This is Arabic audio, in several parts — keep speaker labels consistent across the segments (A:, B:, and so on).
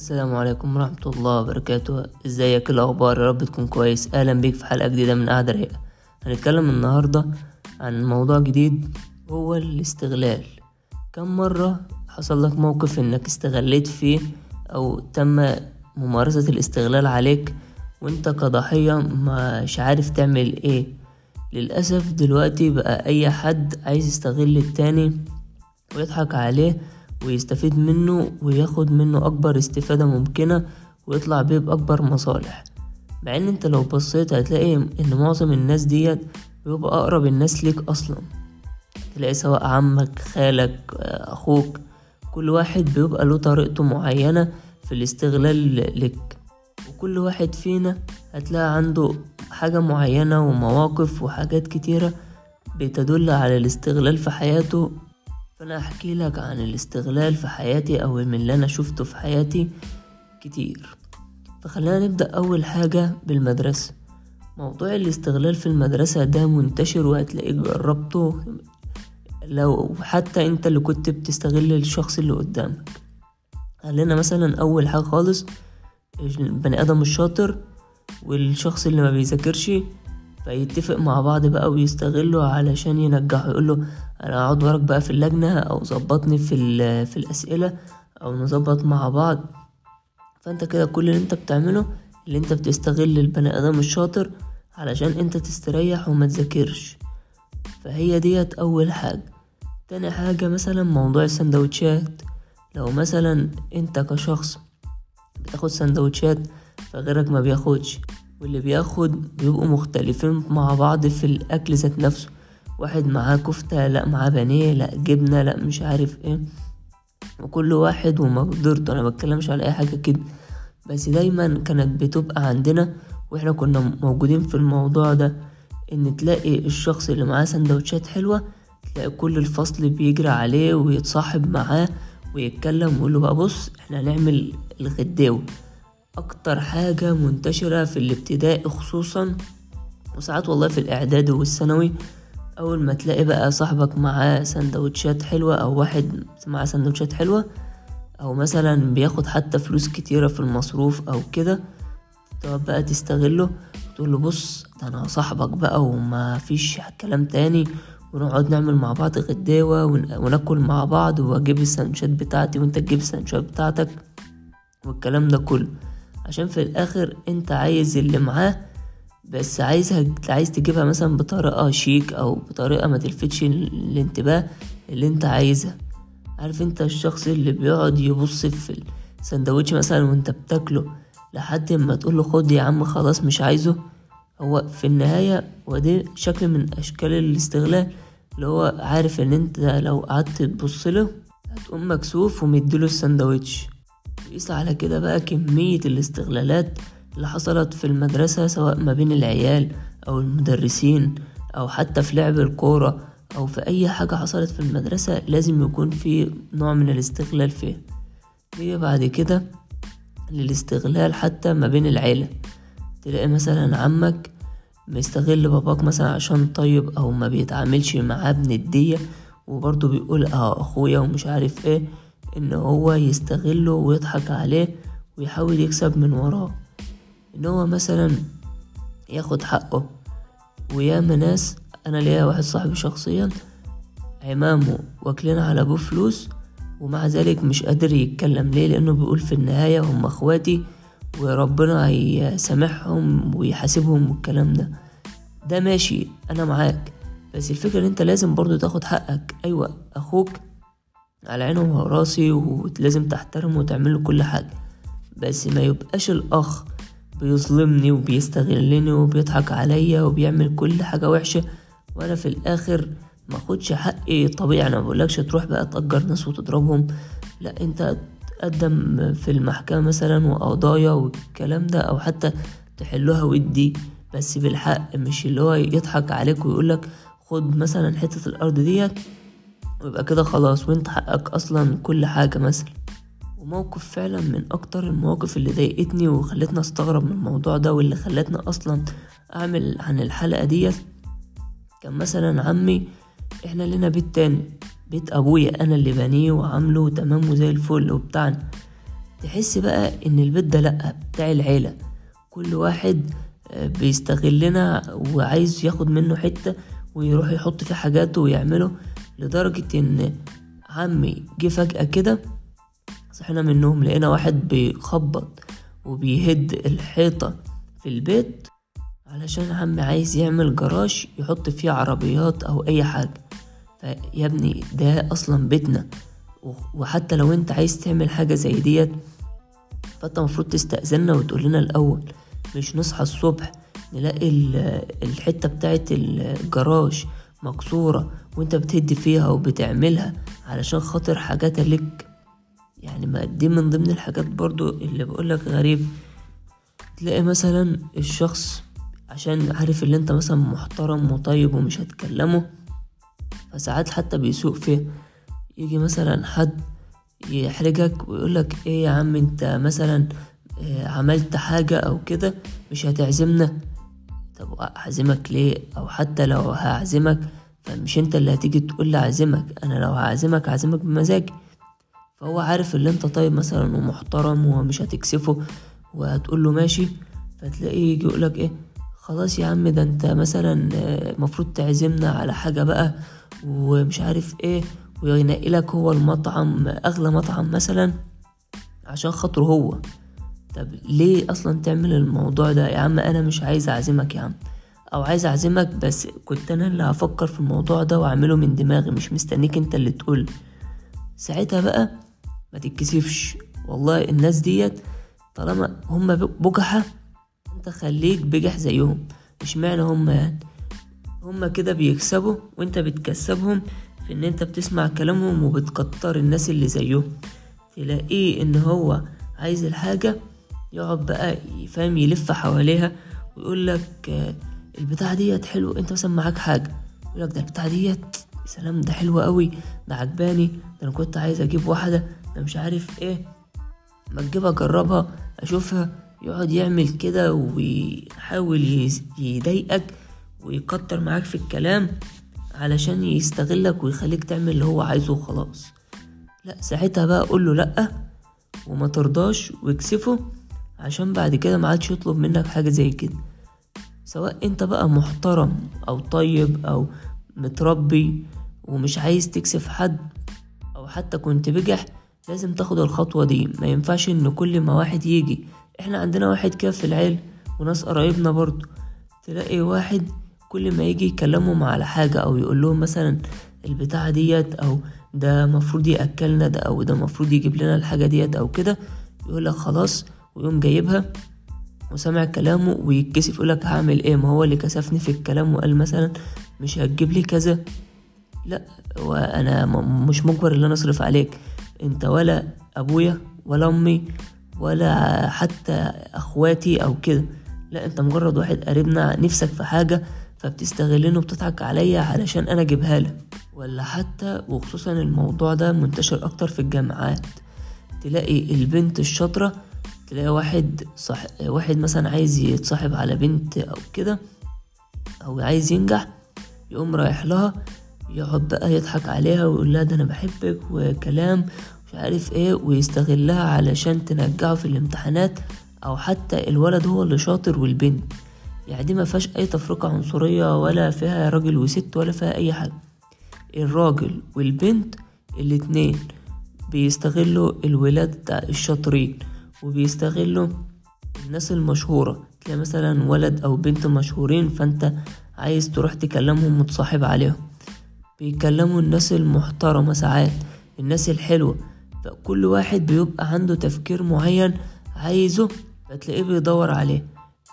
A: السلام عليكم ورحمة الله وبركاته. ازيك؟ إيه الأخبار؟ يا رب تكون كويس. أهلا بيك في حلقة جديدة من قعدة رايقة. هنتكلم النهاردة عن موضوع جديد هو الاستغلال. كم مرة حصل لك موقف إنك استغليت فيه أو تم ممارسة الاستغلال عليك وأنت كضحية مش عارف تعمل إيه؟ للأسف دلوقتي بقى أي حد عايز يستغل التاني ويضحك عليه ويستفيد منه وياخد منه أكبر استفادة ممكنة ويطلع بيه بأكبر مصالح. مع إن أنت لو بصيت هتلاقي إن معظم الناس ديت بيبقى أقرب الناس ليك أصلا. تلاقي سواء عمك خالك أخوك كل واحد بيبقى له طريقته معينة في الاستغلال لك. وكل واحد فينا هتلاقي عنده حاجة معينة ومواقف وحاجات كتيرة بتدل على الاستغلال في حياته فانا احكي لك عن الاستغلال في حياتي أو من اللي أنا شفته في حياتي كتير. فخلينا نبدأ أول حاجة بالمدرسة. موضوع الاستغلال في المدرسة ده منتشر وهتلاقيك جربته لو حتى أنت اللي كنت بتستغل الشخص اللي قدامك. خلينا مثلا أول حاجة خالص البني آدم الشاطر والشخص اللي ما بيذاكرش فيتفق مع بعض بقى ويستغلوا علشان ينجحوا يقوله أنا اقعد وراك بقى في اللجنة أو ظبطني في, في الاسئلة أو نظبط مع بعض. فانت كده كل اللي انت بتعمله اللي انت بتستغل البني آدم الشاطر علشان انت تستريح وما تذاكرش. فهي ديت اول حاجة. تاني حاجة مثلا موضوع السندوتشات. لو مثلا انت كشخص بتاخد سندوتشات فغيرك ما بياخدش واللي بياخد بيبقوا مختلفين مع بعض في الاكل ذات نفسه. واحد معاه كفتة لا معاه بانيه لا جبنة لا مش عارف إيه. وكل واحد ومقدرته أنا بتكلمش على أي حاجة كده. بس دايما كانت بتبقى عندنا وإحنا كنا موجودين في الموضوع ده إن تلاقي الشخص اللي معاه سندوتشات حلوة تلاقي كل الفصل بيجري عليه ويتصاحب معاه ويتكلم ويقول له بقى بص إحنا هنعمل الغداوي أكتر حاجة منتشرة في الابتدائي خصوصا وساعات والله في الإعدادي والثانوي أول ما تلاقي بقى صاحبك معاه سندوتشات حلوة أو واحد معاه سندوتشات حلوة أو مثلا بياخد حتى فلوس كتيرة في المصروف أو كده تقعد بقى تستغله وتقول له بص ده أنا صاحبك بقى وما فيش كلام تاني ونقعد نعمل مع بعض غداوة وناكل مع بعض وأجيب السندوتشات بتاعتي وأنت تجيب السندوتشات بتاعتك والكلام ده كله. عشان في الآخر أنت عايز اللي معاه بس عايزها عايز تجيبها مثلا بطريقة شيك أو بطريقة ما تلفتش الانتباه اللي أنت عايزها. عارف أنت الشخص اللي بيقعد يبص في السندوتش مثلا وأنت بتاكله لحد ما تقوله خد يا عم خلاص مش عايزه؟ هو في النهاية ودي شكل من أشكال الاستغلال اللي هو عارف إن أنت لو قعدت تبصله هتقوم مكسوف ومديله السندوتش. قيس على كده بقى كمية الاستغلالات اللي حصلت في المدرسة سواء ما بين العيال أو المدرسين أو حتى في لعب الكورة أو في أي حاجة حصلت في المدرسة لازم يكون في نوع من الاستغلال فيها. هي بعد كده للاستغلال حتى ما بين العيلة. تلاقي مثلا عمك مستغل باباك مثلا عشان طيب أو ما بيتعاملش معاه بندية وبرضه بيقول آه أخويا ومش عارف إيه إن هو يستغله ويضحك عليه ويحاول يكسب من وراه. إن هو مثلا ياخد حقه وياما ناس. أنا ليا واحد صاحبي شخصيا عمامه واكلين على أبوه فلوس ومع ذلك مش قادر يتكلم. ليه؟ لأنه بيقول في النهاية هم أخواتي وربنا هيسامحهم ويحاسبهم والكلام ده. ده ماشي أنا معاك. بس الفكرة إن أنت لازم برضو تاخد حقك. أيوه أخوك على عينه وراسي ولازم تحترمه وتعمله كل حاجة. بس ما يبقاش الأخ بيظلمني وبيستغلني وبيضحك عليا وبيعمل كل حاجة وحشة وأنا في الآخر ما أخدش حقي. طبيعي أنا مبقولكش تروح بقى تأجر ناس وتضربهم. لا أنت تقدم في المحكمة مثلا وقضايا والكلام ده أو حتى تحلوها ودي بس بالحق مش اللي هو يضحك عليك ويقولك خد مثلا حتة الأرض ديت ويبقى كده خلاص وأنت حقك أصلا كل حاجة مثلا. وموقف فعلا من أكتر المواقف اللي ضايقتني وخلتني أستغرب من الموضوع ده واللي خلتني أصلا أعمل عن الحلقة ديت. كان مثلا عمي إحنا لنا بيت تاني بيت أبويا أنا اللي بنيه وعامله تمام وزي الفل وبتاعنا تحس بقى إن البيت ده لأ بتاع العيلة. كل واحد آه، بيستغلنا وعايز ياخد منه حتة ويروح يحط فيه حاجاته ويعمله لدرجة إن عمي جه فجأة كده صحينا من النوم لقينا واحد بيخبط وبيهد الحيطة في البيت علشان عمي عايز يعمل جراج يحط فيه عربيات أو أي حاجة. فيا ابني ده أصلا بيتنا وحتى لو أنت عايز تعمل حاجة زي ديت فأنت المفروض تستأذننا وتقول لنا الأول. مش نصحى الصبح نلاقي الحتة بتاعت الجراج مكسورة وأنت بتهدي فيها وبتعملها علشان خاطر حاجات لك يعني ما دي من ضمن الحاجات برضو اللي بقولك غريب. تلاقي مثلا الشخص عشان عارف اللي انت مثلا محترم وطيب ومش هتكلمه فساعات حتى بيسوق فيه. يجي مثلا حد يحرجك ويقولك إيه يا عم انت مثلا آه، عملت حاجة أو كده مش هتعزمنا. طب أعزمك ليه؟ أو حتى لو هعزمك فمش انت اللي هتيجي تقول لي أعزمك أنا لو هعزمك أعزمك بمزاجي. فهو عارف اللي انت طيب مثلا ومحترم ومش هتكسفه وهتقول له ماشي فتلاقيه يجي يقولك إيه خلاص يا عم ده انت مثلا آه، مفروض تعزمنا على حاجة بقى ومش عارف إيه وينقلك هو المطعم أغلى مطعم مثلا عشان خاطره هو. طب ليه أصلا تعمل الموضوع ده؟ يا عم أنا مش عايز أعزمك يا عم. أو عايز أعزمك بس كنت أنا اللي هفكر في الموضوع ده وأعمله من دماغي مش مستنيك أنت اللي تقول. ساعتها بقى ما تتكسفش. والله الناس ديت طالما هم بجحة انت خليك بجح زيهم. مش معنى هم يعني؟ هم كده بيكسبوا وانت بتكسبهم في ان انت بتسمع كلامهم وبتكتر الناس اللي زيهم. تلاقيه ان هو عايز الحاجة يقعد بقى يفهم يلف حواليها ويقول لك البتاعة ديت حلو انت مثلا معاك حاجة يقول لك ده البتاعة ديت سلام ده حلوة قوي ده عجباني ده أنا كنت عايز أجيب واحدة. ده مش عارف إيه. ما تجيبها أجربها أشوفها يقعد يعمل كده ويحاول يضايقك ويكتر معاك في الكلام علشان يستغلك ويخليك تعمل اللي هو عايزه وخلاص. لا ساعتها بقى قول له لأ وما ترضاش واكسفه عشان بعد كده ما عادش يطلب منك حاجة زي كده. سواء أنت بقى محترم أو طيب أو متربي ومش عايز تكسف حد أو حتى كنت بجح لازم تاخد الخطوة دي. ما ينفعش إن كل ما واحد يجي. إحنا عندنا واحد كده في العيل وناس قرايبنا برضو. تلاقي واحد كل ما يجي يكلمهم على حاجة أو يقول لهم مثلا البتاعة ديت أو ده مفروض يأكلنا ده أو ده مفروض يجيب لنا الحاجة ديت أو كده يقول لك خلاص ويقوم جايبها وسمع كلامه ويتكسف يقولك هعمل إيه؟ ما هو اللي كسفني في الكلام وقال مثلا مش هتجيب لي كذا. لا وأنا مش مجبر إن أنا أصرف عليك. انت ولا ابويا ولا امي ولا حتى اخواتي أو كده. لا انت مجرد واحد قريبنا نفسك في حاجة فبتستغلني وبتضحك عليا علشان أنا اجيبها لك. ولا حتى وخصوصا الموضوع ده منتشر أكتر في الجامعات. تلاقي البنت الشاطرة تلاقي واحد صح واحد مثلا عايز يتصاحب على بنت أو كده أو عايز ينجح يقوم رايح لها يقعد بقى يضحك عليها ويقول لها ده أنا بحبك وكلام مش عارف إيه ويستغلها علشان تنجحه في الامتحانات أو حتى الولد هو اللي شاطر والبنت. يعني دي ما فيهاش أي تفرقة عنصرية ولا فيها راجل وست ولا فيها أي حاجة. الراجل والبنت الاتنين بيستغلوا الولاد الشاطرين وبيستغلوا الناس المشهورة. تلاقي مثلا ولد أو بنت مشهورين فأنت عايز تروح تكلمهم وتصاحب عليهم. بيكلموا الناس المحترمة ساعات الناس الحلوة فكل واحد بيبقى عنده تفكير معين عايزه فتلاقيه بيدور عليه.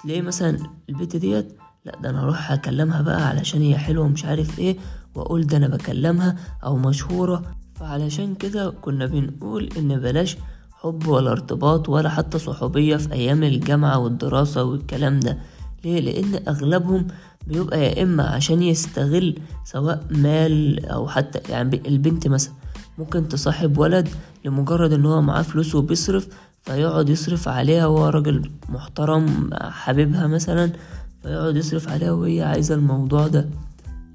A: تلاقيه مثلا البنت ديت لا ده أنا أروح أكلمها بقى علشان هي حلوة ومش عارف إيه وأقول ده أنا بكلمها أو مشهورة. فعلشان كده كنا بنقول إن بلاش حب ولا ارتباط ولا حتى صحوبية في أيام الجامعة والدراسة والكلام ده. ليه؟ لأن أغلبهم بيبقى يا إما عشان يستغل سواء مال أو حتى يعني البنت مثلا. ممكن تصاحب ولد لمجرد إن هو معاه فلوس وبيصرف فيقعد يصرف عليها وهو راجل محترم حبيبها مثلا فيقعد يصرف عليها وهي عايزة الموضوع ده.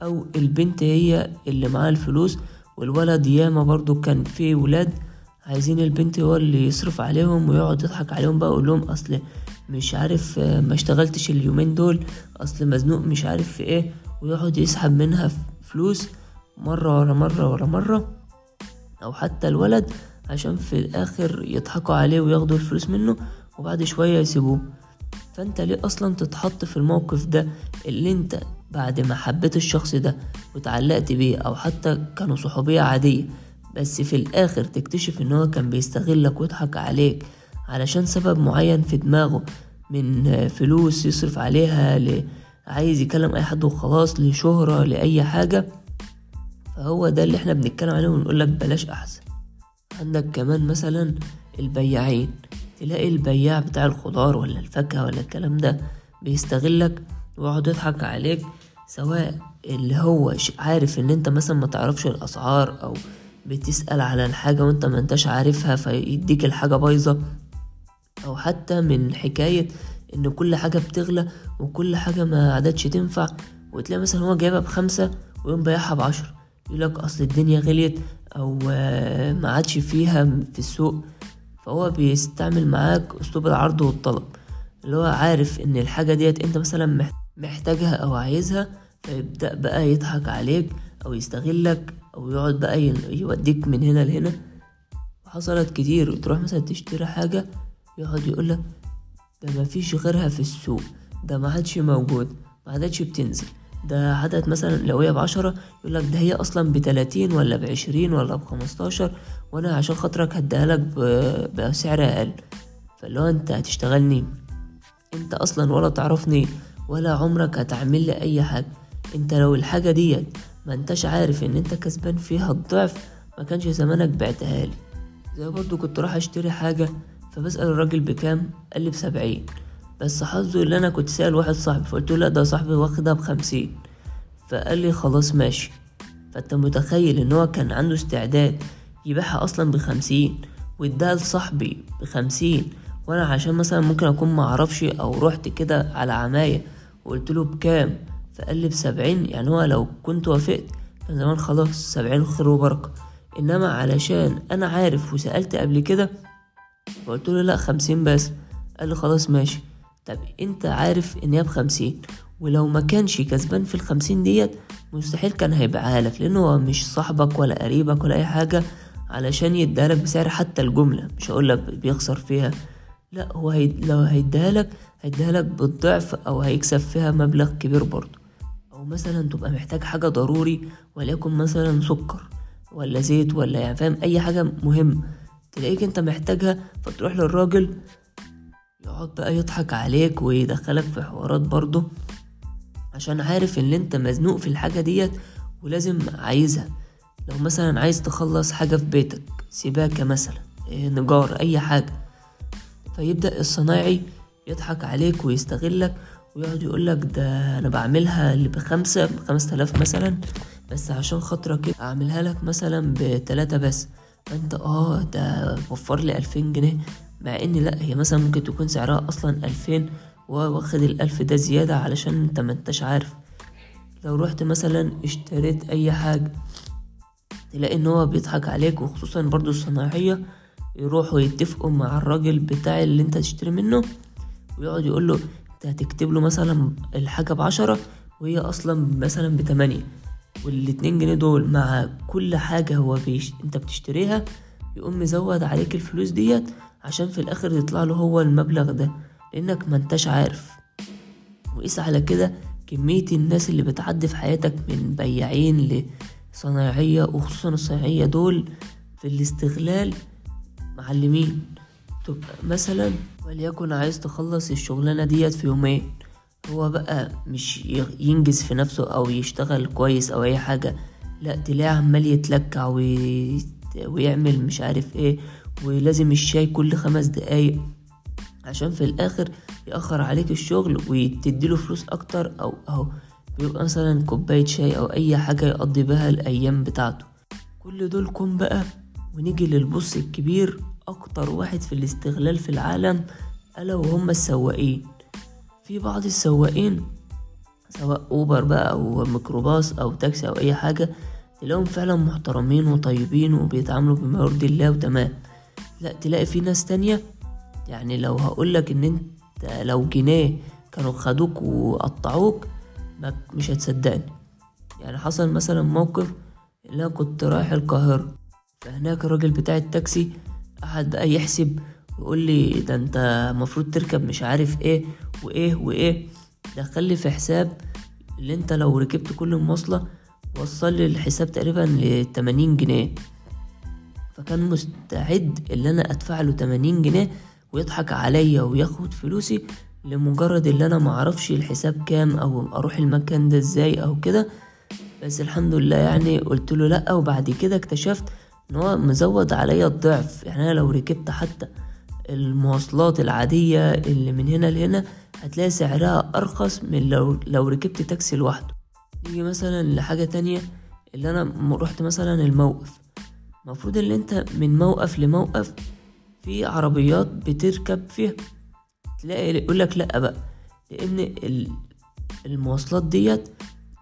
A: أو البنت هي اللي معاها الفلوس والولد ياما برضو كان فيه ولاد عايزين البنت هو اللي يصرف عليهم ويقعد يضحك عليهم بقى ويقول لهم أصل مش عارف آه، ما اشتغلتش اليومين دول اصل مزنوق مش عارف في إيه ويقعد يسحب منها فلوس مرة ورا مرة ورا مرة أو حتى الولد عشان في الآخر يضحكوا عليه وياخدوا الفلوس منه وبعد شوية يسيبوه. فأنت ليه أصلا تتحط في الموقف ده اللي أنت بعد ما حبيت الشخص ده وتعلقت بيه أو حتى كانوا صحوبية عادية بس في الآخر تكتشف إن هو كان بيستغلك ويضحك عليك علشان سبب معين في دماغه من فلوس يصرف عليها ل... عايز يكلم أي حد وخلاص لشهرة لأي حاجة. فهو ده اللي إحنا بنتكلم عليه ونقولك بلاش أحسن. عندك كمان مثلا البياعين. تلاقي البياع بتاع الخضار ولا الفاكهة ولا الكلام ده بيستغلك ويقعد يضحك عليك سواء اللي هو عارف إن أنت مثلا ما تعرفش الأسعار أو بتسأل على الحاجة وأنت ما أنتش عارفها فيديك الحاجة بايظة. أو حتى من حكاية إن كل حاجة بتغلى وكل حاجة ما عادتش تنفع وتلاقي مثلا هو جايبها بخمسة ويقوم بايعها بعشرة يقولك أصل الدنيا غليت أو ما عادش فيها في السوق. فهو بيستعمل معاك أسلوب العرض والطلب اللي هو عارف إن الحاجة ديت أنت مثلا محتاجها أو عايزها فيبدأ بقى يضحك عليك أو يستغلك أو يقعد بقى يوديك من هنا لهنا. وحصلت كتير تروح مثلا تشتري حاجة يقعد يقولك ده مفيش غيرها في السوق ده ما عادش موجود ما عادتش بتنزل. ده عدد مثلا لو هي بعشرة يقولك ده هي أصلا بتلاتين ولا بعشرين ولا بخمستاشر وأنا عشان خاطرك هديها بسعر أقل. فاللي هو أنت هتشتغلني؟ أنت أصلا ولا تعرفني ولا عمرك هتعمل لي أي حاجة. أنت لو الحاجة ديت ما أنتش عارف إن أنت كسبان فيها الضعف ما كانش زمانك بعتها لي. زي برضو كنت راح أشتري حاجة فبسأل الراجل بكام؟ قال لي بسبعين. بس حظه اللي أنا كنت سأل واحد صاحبي فقلت له لا ده صاحبي واخدها بخمسين. فقال لي خلاص ماشي. فأنت متخيل إن هو كان عنده استعداد يبيعها أصلا بخمسين واداها لصاحبي بخمسين وأنا عشان مثلا ممكن أكون معرفش أو رحت كده على عماية وقلت له بكام؟ فقال لي بسبعين يعني هو لو كنت وافقت كان زمان خلاص سبعين خير وبركة. إنما علشان أنا عارف وسألت قبل كده فقلت له لا خمسين بس. قال لي خلاص ماشي. طب انت عارف ان هي بخمسين ولو ما كانش كسبان في الخمسين ديت مستحيل كان هيبيعها لك لأنه هو مش صاحبك ولا قريبك ولا أي حاجة علشان يديها بسعر حتى الجملة مش هقولك بيخسر فيها. لا هو هي... لو هيديها لك هيديها لك بالضعف أو هيكسب فيها مبلغ كبير برضه. أو مثلا تبقى محتاج حاجة ضروري وليكن مثلا سكر ولا زيت ولا يعني فاهم؟ أي حاجة مهمة تلاقيك انت محتاجها فتروح للراجل يقعد بقى يضحك عليك ويدخلك في حوارات برضه عشان عارف ان انت مزنوق في الحاجة ديت ولازم عايزها. لو مثلا عايز تخلص حاجة في بيتك سباكة مثلا إيه، نجار أي حاجة. فيبدأ الصنايعي يضحك عليك ويستغلك ويقعد يقولك ده أنا بعملها اللي بخمسة بخمسة الاف مثلا بس عشان خاطرك أعملها لك مثلا بتلاتة بس. فانت آه ده وفر لي ألفين جنيه مع إن لا هي مثلا ممكن تكون سعرها أصلا ألفين واخد الألف ده زيادة علشان انت ما انتش عارف. لو رحت مثلا اشتريت أي حاجة تلاقي إن هو بيضحك عليك وخصوصا برضو الصناعية يروحوا يتفقوا مع الراجل بتاع اللي انت تشتري منه ويقعد يقول له انت هتكتب له مثلا الحاجة بعشرة وهي أصلا مثلا بتمانية. والاتنين جنيه دول مع كل حاجة هو بيش... انت بتشتريها يقوم مزود عليك الفلوس ديت عشان في الآخر يطلع له هو المبلغ ده لأنك ما انتش عارف. وقيس على كده كمية الناس اللي بتعدي في حياتك من بياعين لصنايعية وخصوصا الصنايعية دول في الاستغلال معلمين. تبقى مثلا وليكن عايز تخلص الشغلانة ديت في يومين. هو بقى مش ينجز في نفسه أو يشتغل كويس أو أي حاجة لا تلاقيه عمال يتلكع وي... ويعمل مش عارف إيه ولازم الشاي كل خمس دقايق عشان في الآخر يأخر عليك الشغل وتديله فلوس أكتر أو اهو بيبقى مثلا كوباية شاي أو أي حاجة يقضي بها الأيام بتاعته. كل دول كون بقى ونيجي للبص الكبير أكتر واحد في الاستغلال في العالم ألا وهم السواقين. في بعض السواقين سواء أوبر بقى أو ميكروباص أو تاكسي أو أي حاجة تلاقيهم فعلا محترمين وطيبين وبيتعاملوا بما يرضي الله وتمام. لا تلاقي في ناس تانية يعني لو هقولك إن أنت لو جنيه كانوا خدوك وقطعوك مش هتصدقني. يعني حصل مثلا موقف اللي أنا كنت رايح القاهرة فهناك الراجل بتاع التاكسي قعد بقى يحسب ويقول لي ده انت المفروض تركب مش عارف إيه وايه وايه. دخل في حساب اللي انت لو ركبت كل المواصلة وصل لي الحساب تقريبا لتمانين جنيه. فكان مستعد اللي أنا أدفع له تمانين جنيه ويضحك عليا وياخد فلوسي لمجرد اللي أنا معرفش الحساب كام أو أروح المكان ده إزاي أو كده. بس الحمد لله يعني قلت له لأ. وبعد كده اكتشفت إن هو مزود عليا الضعف. يعني أنا لو ركبت حتى المواصلات العادية اللي من هنا لهنا هتلاقي سعرها أرخص من لو لو ركبت تاكسي لوحده. نيجي مثلا لحاجة تانية اللي أنا رحت مثلا الموقف. المفروض إن أنت من موقف لموقف في عربيات بتركب فيها. تلاقي يقولك لأ بقى لأن المواصلات ديت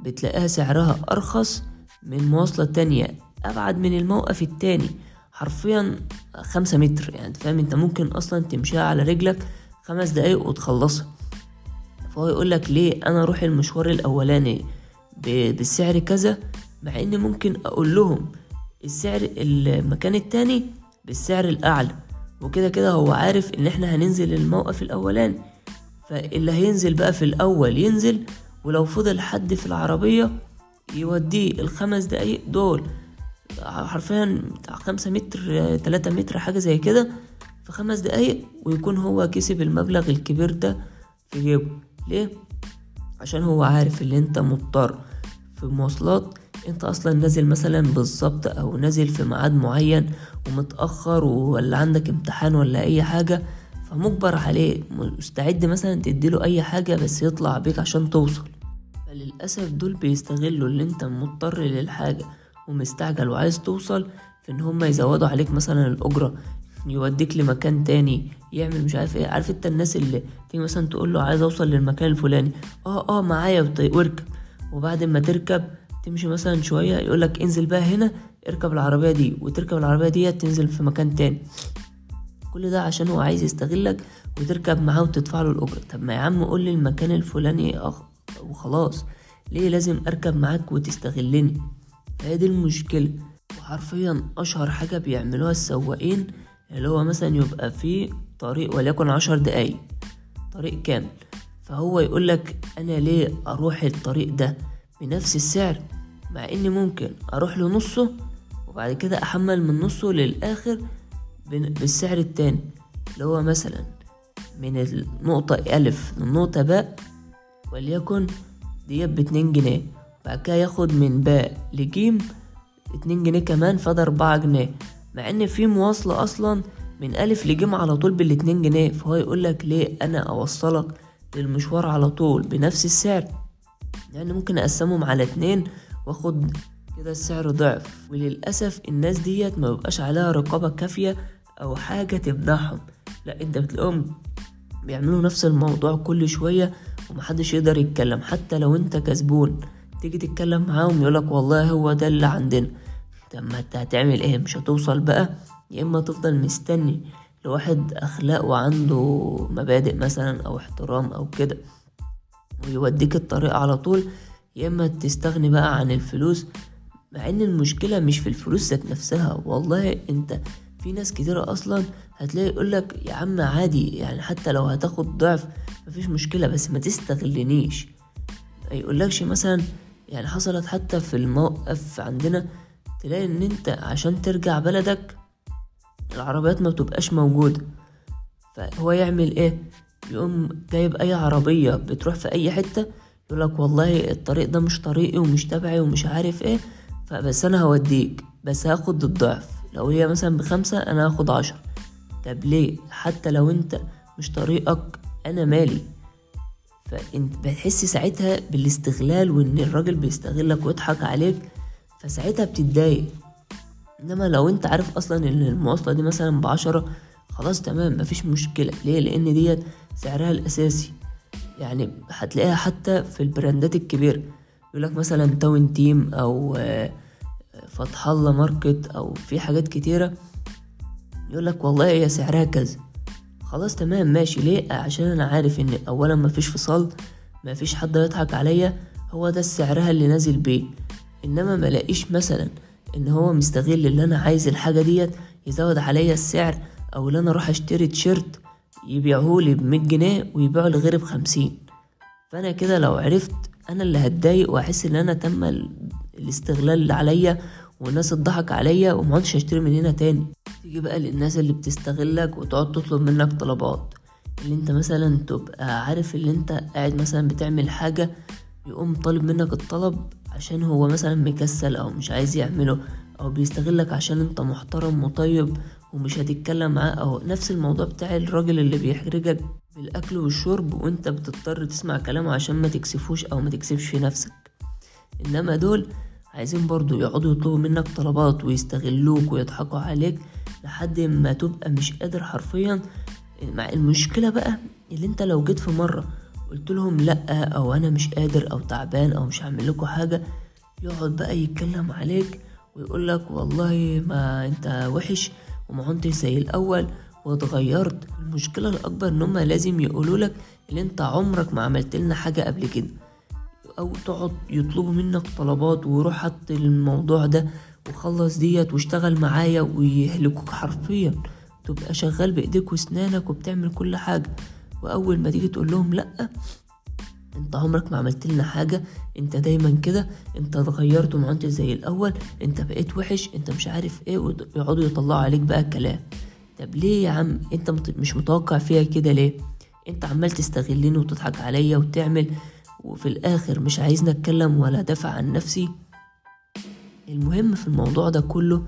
A: بتلاقيها سعرها أرخص من مواصلة تانية أبعد من الموقف التاني. حرفيا خمسة متر يعني فاهم؟ أنت ممكن أصلا تمشيها على رجلك خمس دقايق وتخلصها. فهو يقولك ليه أنا أروح المشوار الأولاني بالسعر كذا؟ مع إني ممكن أقول لهم السعر المكان التاني بالسعر الأعلى. وكده كده هو عارف إن إحنا هننزل الموقف الأولاني. فاللي هينزل بقى في الأول ينزل ولو فضل حد في العربية يوديه الخمس دقايق دول حرفيا بتاع خمسة متر تلاتة متر حاجة زي كده في خمس دقايق ويكون هو كسب المبلغ الكبير ده في جيبه. ليه؟ عشان هو عارف اللي انت مضطر. في مواصلات انت أصلا نازل مثلا بالظبط أو نازل في ميعاد معين ومتأخر ولا عندك امتحان ولا أي حاجة فمجبر عليه. مستعد مثلا تديله أي حاجة بس يطلع بيك عشان توصل. فللأسف دول بيستغلوا اللي انت مضطر للحاجة. ومستعجل وعايز توصل في إن هما يزودوا عليك مثلا الأجرة يوديك لمكان تاني يعمل مش عارف إيه. عارف أنت الناس اللي تيجي مثلا تقول له عايز أوصل للمكان الفلاني؟ آه آه معايا واركب. وبعد ما تركب تمشي مثلا شوية يقولك انزل بقى هنا اركب العربية دي. وتركب العربية دي تنزل في مكان تاني. كل ده عشان هو عايز يستغلك وتركب معاه وتدفع له الأجرة. طب ما يا عم قول لي المكان الفلاني أخ وخلاص. ليه لازم أركب معاك وتستغلني؟ هي دي المشكلة وحرفيا أشهر حاجة بيعملوها السواقين اللي هو مثلا يبقى في طريق وليكن عشر دقايق. طريق كامل. فهو يقولك أنا ليه أروح الطريق ده بنفس السعر؟ مع إني ممكن أروح لنصه وبعد كده أحمل من نصه للآخر بالسعر التاني. اللي هو مثلا من النقطة ألف للنقطة باء وليكن ديت باتنين جنيه. بعد كده ياخد من باء لجيم اتنين جنيه كمان فده أربعة جنيه. مع إن في مواصلة أصلا من ألف لجيم على طول بالاتنين جنيه فهو يقولك ليه أنا أوصلك للمشوار على طول بنفس السعر؟ يعني ممكن اقسمهم على اتنين وأخد كده السعر ضعف. وللأسف الناس ديت ما بيبقاش عليها رقابة كافية أو حاجة تمنعهم. لا أنت بتلاقيهم بيعملوا نفس الموضوع كل شوية ومحدش يقدر يتكلم حتى لو أنت كسبون تيجي تتكلم معاهم يقولك والله هو ده اللي عندنا. طب ما انت هتعمل إيه؟ مش هتوصل بقى؟ يا اما تفضل مستني لواحد اخلاق وعنده مبادئ مثلا أو احترام أو كده ويوديك الطريق على طول يا اما تستغني بقى عن الفلوس مع إن المشكلة مش في الفلوس ذات نفسها. والله انت في ناس كتيرة أصلا هتلاقي يقولك يا عم عادي يعني حتى لو هتاخد ضعف مفيش مشكلة بس ما تستغلنيش. ما يقولكش مثلا يعني حصلت حتى في الموقف عندنا تلاقي إن أنت عشان ترجع بلدك العربيات ما بتبقاش موجودة. فهو يعمل إيه؟ يقوم جايب أي عربية بتروح في أي حتة يقولك والله الطريق ده مش طريقي ومش تبعي ومش عارف إيه فبس أنا هوديك بس هاخد الضعف. لو هي مثلا بخمسة أنا هاخد عشر طب ليه؟ حتى لو أنت مش طريقك أنا مالي. فانت بتحس ساعتها بالاستغلال وإن الراجل بيستغلك ويضحك عليك فساعتها بتتضايق. إنما لو أنت عارف أصلا إن المواصلة دي مثلا بعشرة خلاص تمام مفيش مشكلة. ليه؟ لأن ديت سعرها الأساسي. يعني هتلاقيها حتى في البراندات الكبيرة. يقولك مثلا تاون تيم أو فتح الله Market أو في حاجات كتيرة. يقولك والله هي سعرها كذا. خلاص تمام ماشي. ليه؟ عشان أنا عارف إن اولا مفيش فصال مفيش حد يضحك عليا هو ده سعرها اللي نازل بيه. إنما ملاقيش مثلا إن هو مستغل اللي أنا عايز الحاجة ديت يزود عليا السعر أو إن أنا أروح أشتري تيشيرت يبيعهولي بمية جنيه ويبيعه لغيري بخمسين. فأنا كده لو عرفت أنا اللي هتضايق وأحس إن أنا تم ال- الاستغلال اللي عليا والناس اتضحك عليا ومعدتش هشتري من هنا تاني. تيجي بقى للناس اللي بتستغلك وتقعد تطلب منك طلبات. اللي انت مثلا تبقى عارف اللي انت قاعد مثلا بتعمل حاجة يقوم طالب منك الطلب عشان هو مثلا مكسل أو مش عايز يعمله أو بيستغلك عشان انت محترم وطيب ومش هتتكلم معاه. أو نفس الموضوع بتاع الراجل اللي بيحرجك بالأكل والشرب وانت بتضطر تسمع كلامه عشان ما تكسفوش أو ما تكسفش في نفسك. إنما دول عايزين برضو يقعدوا يطلبوا منك طلبات ويستغلوك ويضحكوا عليك لحد ما تبقى مش قادر حرفيا. مع المشكلة بقى اللي انت لو جيت في مرة قلت لهم لأ أو أنا مش قادر أو تعبان أو مش هعمل لكم حاجة يقعد بقى يتكلم عليك ويقول لك والله ما انت وحش وما كنتش زي الأول واتغيرت. المشكلة الأكبر إن هما لازم يقولوا لك إن انت عمرك ما عملت لنا حاجة قبل كده. أو تقعد يطلبوا منك طلبات وروح حط الموضوع ده وخلص ديت واشتغل معايا ويهلكوك حرفيا. تبقى شغال بإيديك وأسنانك وبتعمل كل حاجة. وأول ما تيجي تقول لهم لأ أنت عمرك ما عملت لنا حاجة. أنت دايما كده أنت اتغيرت وما انت زي الأول. أنت بقيت وحش أنت مش عارف إيه ويقعدوا يطلعوا عليك بقى كلام طب ليه يا عم؟ أنت مش متوقع فيها كده ليه؟ أنت عمال تستغلني وتضحك عليا وتعمل وفي الآخر مش عايزني أتكلم ولا دافع عن نفسي. المهم في الموضوع ده كله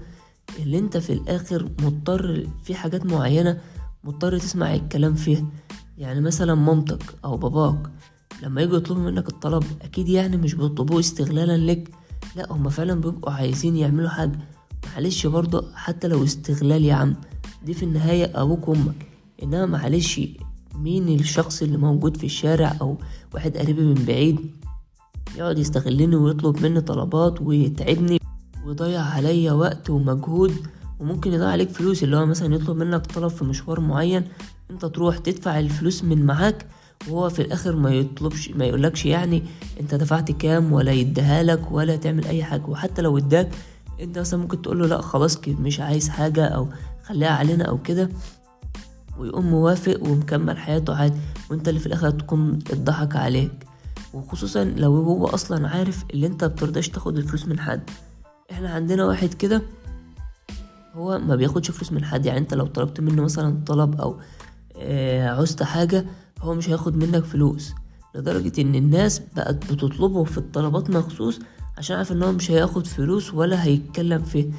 A: اللي انت في الآخر مضطر في حاجات معينة مضطر تسمع الكلام فيها. يعني مثلا مامتك أو باباك لما يجوا يطلبوا منك الطلب أكيد يعني مش بيطلبوه استغلالا لك لا هما فعلا بيبقوا عايزين يعملوا حاجة. معلش برضه حتى لو استغلال يا عم دي في النهاية أبوك وأمك. إنما معلش مين الشخص اللي موجود في الشارع أو واحد قريبي من بعيد يقعد يستغلني ويطلب مني طلبات ويتعبني؟ ويضيع عليا وقت ومجهود وممكن يضيع عليك فلوس اللي هو مثلا يطلب منك طلب في مشوار معين انت تروح تدفع الفلوس من معاك وهو في الآخر ما يطلبش ما يقولكش يعني انت دفعت كام ولا يديها لك ولا تعمل أي حاجة. وحتى لو اداك انت مثلا ممكن تقول له لا خلاص مش عايز حاجة أو خليها علينا أو كده ويقوم موافق ومكمل حياته عادي وانت اللي في الآخر تكون اتضحك عليك. وخصوصا لو هو أصلا عارف اللي انت بترضاش تاخد الفلوس من حد. إحنا عندنا واحد كده هو ما بياخدش فلوس من حد يعني انت لو طلبت منه مثلا طلب أو آه، عوزت حاجة هو مش هياخد منك فلوس. لدرجة إن الناس بقت بتطلبه في الطلبات مخصوص عشان عارف إن هو مش هياخد فلوس ولا هيتكلم فيه.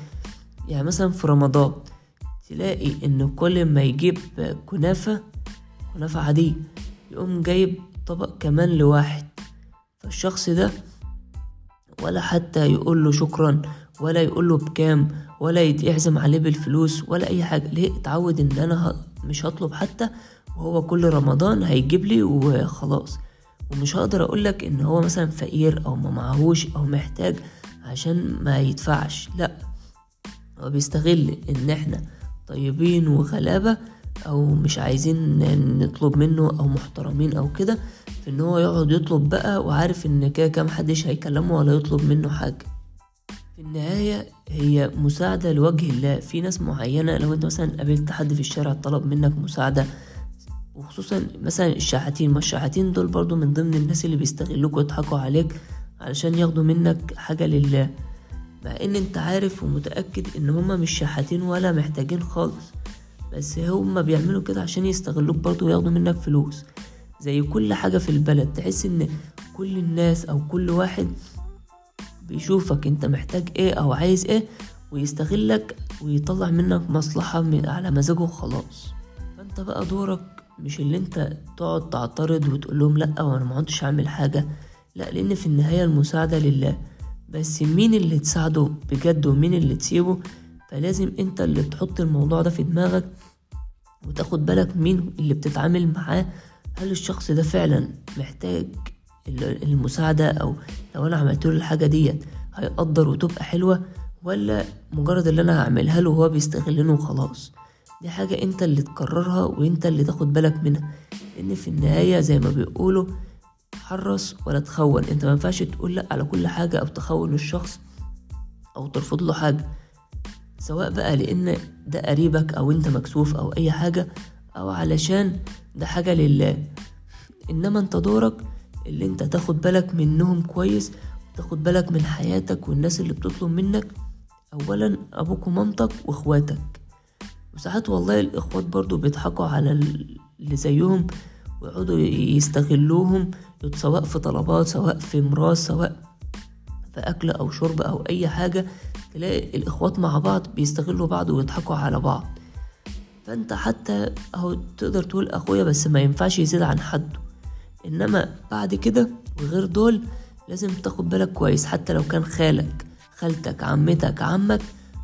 A: يعني مثلا في رمضان تلاقي إن كل ما يجيب كنافة كنافة عادية يقوم جايب طبق كمان لواحد. فالشخص ده ولا حتى يقول له شكرا. ولا يقول له بكام ولا يعزم عليه بالفلوس ولا أي حاجة. ليه؟ اتعود إن أنا. مش هطلب حتى وهو كل رمضان هيجيب لي وخلاص. ومش هقدر اقولك إن هو مثلا فقير أو ما معهوش أو محتاج عشان ما يدفعش. لأ هو بيستغل إن إحنا طيبين وغلابة أو مش عايزين نطلب منه أو محترمين أو كده في إن هو يقعد يطلب بقى وعارف إن كده كده محدش هيكلمه ولا يطلب منه حاجة. في النهاية هي مساعدة لوجه الله. في ناس معينة لو انت مثلا قابلت حد في الشارع طلب منك مساعدة وخصوصا مثلا الشحاتين ما الشحاتين دول برضو من ضمن الناس اللي بيستغلوك ويضحكوا عليك علشان ياخدوا منك حاجة لله. مع إن انت عارف ومتأكد إن هما مش شحاتين ولا محتاجين خالص بس هما بيعملوا كده عشان يستغلوك برضو وياخدوا منك فلوس. زي كل حاجة في البلد تحس إن كل الناس أو كل واحد بيشوفك انت محتاج إيه أو عايز إيه ويستغلك ويطلع منك مصلحة من على مزاجه وخلاص. فانت بقى دورك مش اللي انت تقعد تعترض وتقول لهم لأ وأنا ما عدتش اعمل حاجة. لأ لأن في النهاية المساعدة لله. بس مين اللي تساعده بجد ومين اللي تسيبه؟ فلازم انت اللي تحط الموضوع ده في دماغك وتاخد بالك مين اللي بتتعامل معاه. هل الشخص ده فعلا محتاج المساعدة أو لو أنا عملت له الحاجة ديت هيقدر وتبقى حلوة ولا مجرد اللي أنا هعملها له وهو بيستغلني وخلاص؟ دي حاجة أنت اللي تقررها وأنت اللي تاخد بالك منها لأن في النهاية زي ما بيقولوا حرص ولا تخون. أنت ما ينفعش تقول لأ على كل حاجة أو تخون الشخص أو ترفض له حاجة سواء بقى لأن ده قريبك أو أنت مكسوف أو أي حاجة أو علشان ده حاجة لله. إنما أنت دورك اللي انت تاخد بالك منهم كويس تاخد بالك من حياتك والناس اللي بتطلب منك. اولا أبوك ومامتك وإخواتك. وساعات والله الإخوات برضو بيضحكوا على اللي زيهم ويقعدوا يستغلوهم سواء في طلبات سواء في ميراث سواء في أكل أو شرب أو أي حاجة تلاقي الإخوات مع بعض بيستغلوا بعض ويضحكوا على بعض. فأنت حتى أهو تقدر تقول أخويا بس ما ينفعش يزيد عن حده. إنما بعد كده وغير دول لازم تاخد بالك كويس حتى لو كان خالك خالتك عمتك عمك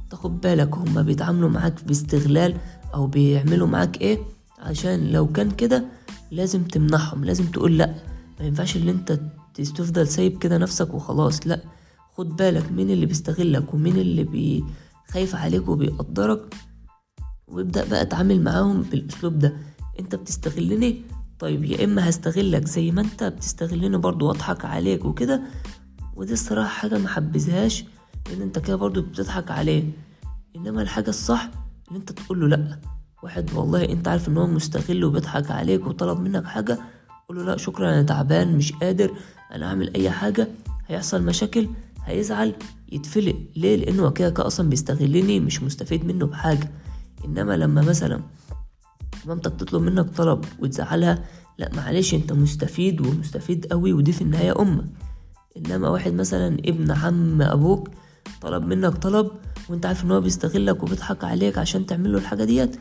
A: تاخد بالك هما بيتعاملوا معاك باستغلال أو بيعملوا معاك إيه؟ عشان لو كان كده لازم تمنحهم لازم تقول لأ. ما ينفعش إن أنت تفضل سايب كده نفسك وخلاص لأ. خد بالك مين اللي بيستغلك ومين اللي بي خايف عليك وبيقدرك وابدأ بقى اتعامل معاهم بالأسلوب ده. أنت بتستغلني طيب يا إما هستغلك زي ما أنت بتستغلني برضو وأضحك عليك وكده. ودي الصراحة حاجة محبذهاش لأن أنت كده برضو بتضحك عليه. إنما الحاجة الصح إن أنت تقول له لأ. واحد والله أنت عارف إن هو مستغل وبيضحك عليك وطلب منك حاجة قول له لأ شكرا أنا تعبان مش قادر أنا اعمل أي حاجة هيحصل مشاكل هيزعل يتفلق. ليه؟ لأنه كده أصلا بيستغلني مش مستفيد منه بحاجة. إنما لما مثلا مامتك تطلب منك طلب وتزعلها. لا معلش انت مستفيد ومستفيد قوي ودي في النهاية أمك إنما واحد مثلا ابن عم أبوك طلب منك طلب وانت عارف إن هو بيستغلك وبيضحك عليك عشان تعمل له الحاجة ديت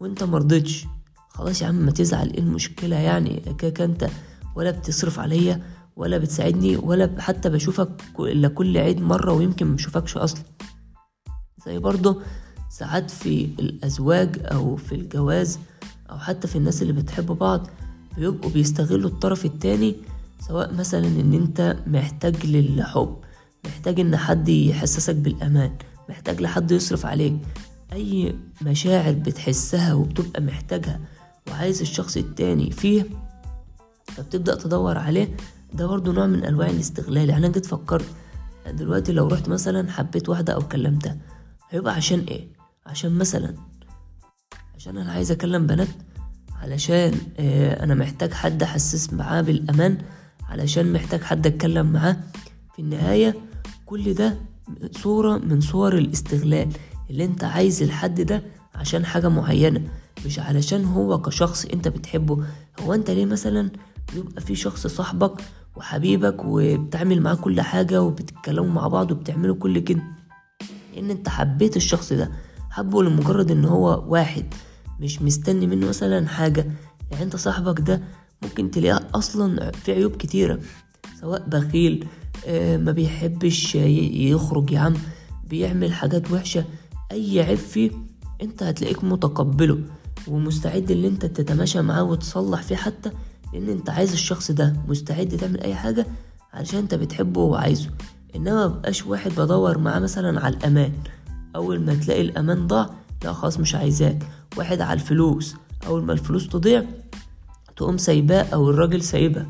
A: وانت مرضتش خلاص يا عم ما تزعل إيه المشكلة يعني؟ كده انت ولا بتصرف عليا ولا بتساعدني ولا حتى بشوفك إلا كل عيد مرة ويمكن مشوفكش أصلا. زي برضه ساعات في الأزواج أو في الجواز أو حتى في الناس اللي بتحب بعض بيبقوا بيستغلوا الطرف التاني سواء مثلا إن أنت محتاج للحب محتاج إن حد يحسسك بالأمان محتاج لحد يصرف عليك. أي مشاعر بتحسها وبتبقى محتاجها وعايز الشخص التاني فيه فبتبدأ تدور عليه ده برضو نوع من أنواع الاستغلال. يعني أنا جيت فكرت دلوقتي لو رحت مثلا حبيت واحدة أو كلمتها هيبقى عشان إيه؟ عشان مثلا عشان أنا عايز أكلم بنات علشان آه أنا محتاج حد أحسس معاه بالأمان علشان محتاج حد أتكلم معاه. في النهاية كل ده صورة من صور الاستغلال اللي أنت عايز الحد ده عشان حاجة معينة مش علشان هو كشخص أنت بتحبه. هو أنت ليه مثلا بيبقى في شخص صاحبك وحبيبك وبتعمل معاه كل حاجة وبتتكلموا مع بعض وبتعملوا كل كده؟ لأن أنت حبيت الشخص ده. حبه لمجرد إن هو واحد مش مستني منه مثلا حاجة. يعني أنت صاحبك ده ممكن تلاقيه أصلا في عيوب كتيرة سواء بخيل آه، ما بيحبش يخرج يا عم بيعمل حاجات وحشة. أي عيب فيه أنت هتلاقيك متقبله ومستعد إن أنت تتماشى معاه وتصلح فيه حتى لأن أنت عايز الشخص ده مستعد تعمل أي حاجة علشان أنت بتحبه وعايزه. إنما مبقاش واحد بدور معاه مثلا على الأمان. أول ما تلاقي الأمان ضاع لا خلاص مش عايزاك. واحد على الفلوس أول ما الفلوس تضيع تقوم سايباه أو الراجل سايبها.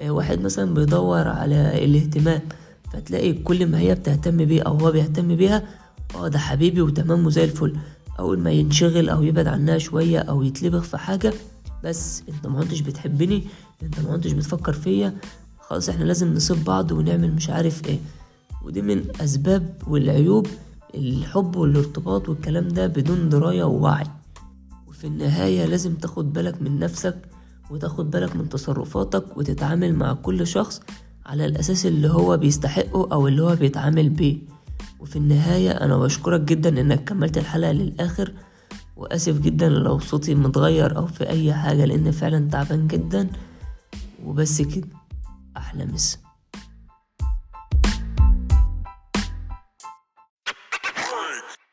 A: آه، واحد مثلا بيدور على الاهتمام فتلاقي كل ما هي بتهتم بيه أو هو بيهتم بيها آه ده حبيبي وتمام وزي الفل. أول ما ينشغل أو يبعد عنها شوية أو يتلبخ في حاجة بس أنت ما كنتش بتحبني أنت ما كنتش بتفكر فيا خلاص إحنا لازم نسيب بعض ونعمل مش عارف إيه. ودي من أسباب والعيوب الحب والارتباط والكلام ده بدون دراية ووعي. وفي النهاية لازم تاخد بالك من نفسك وتاخد بالك من تصرفاتك وتتعامل مع كل شخص على الأساس اللي هو بيستحقه أو اللي هو بيتعامل بيه. وفي النهاية أنا بشكرك جدا إنك كملت الحلقة للآخر. وآسف جدا لو صوتي متغير أو في أي حاجة لأن فعلا تعبان جدا. وبس كده أحلى مسا.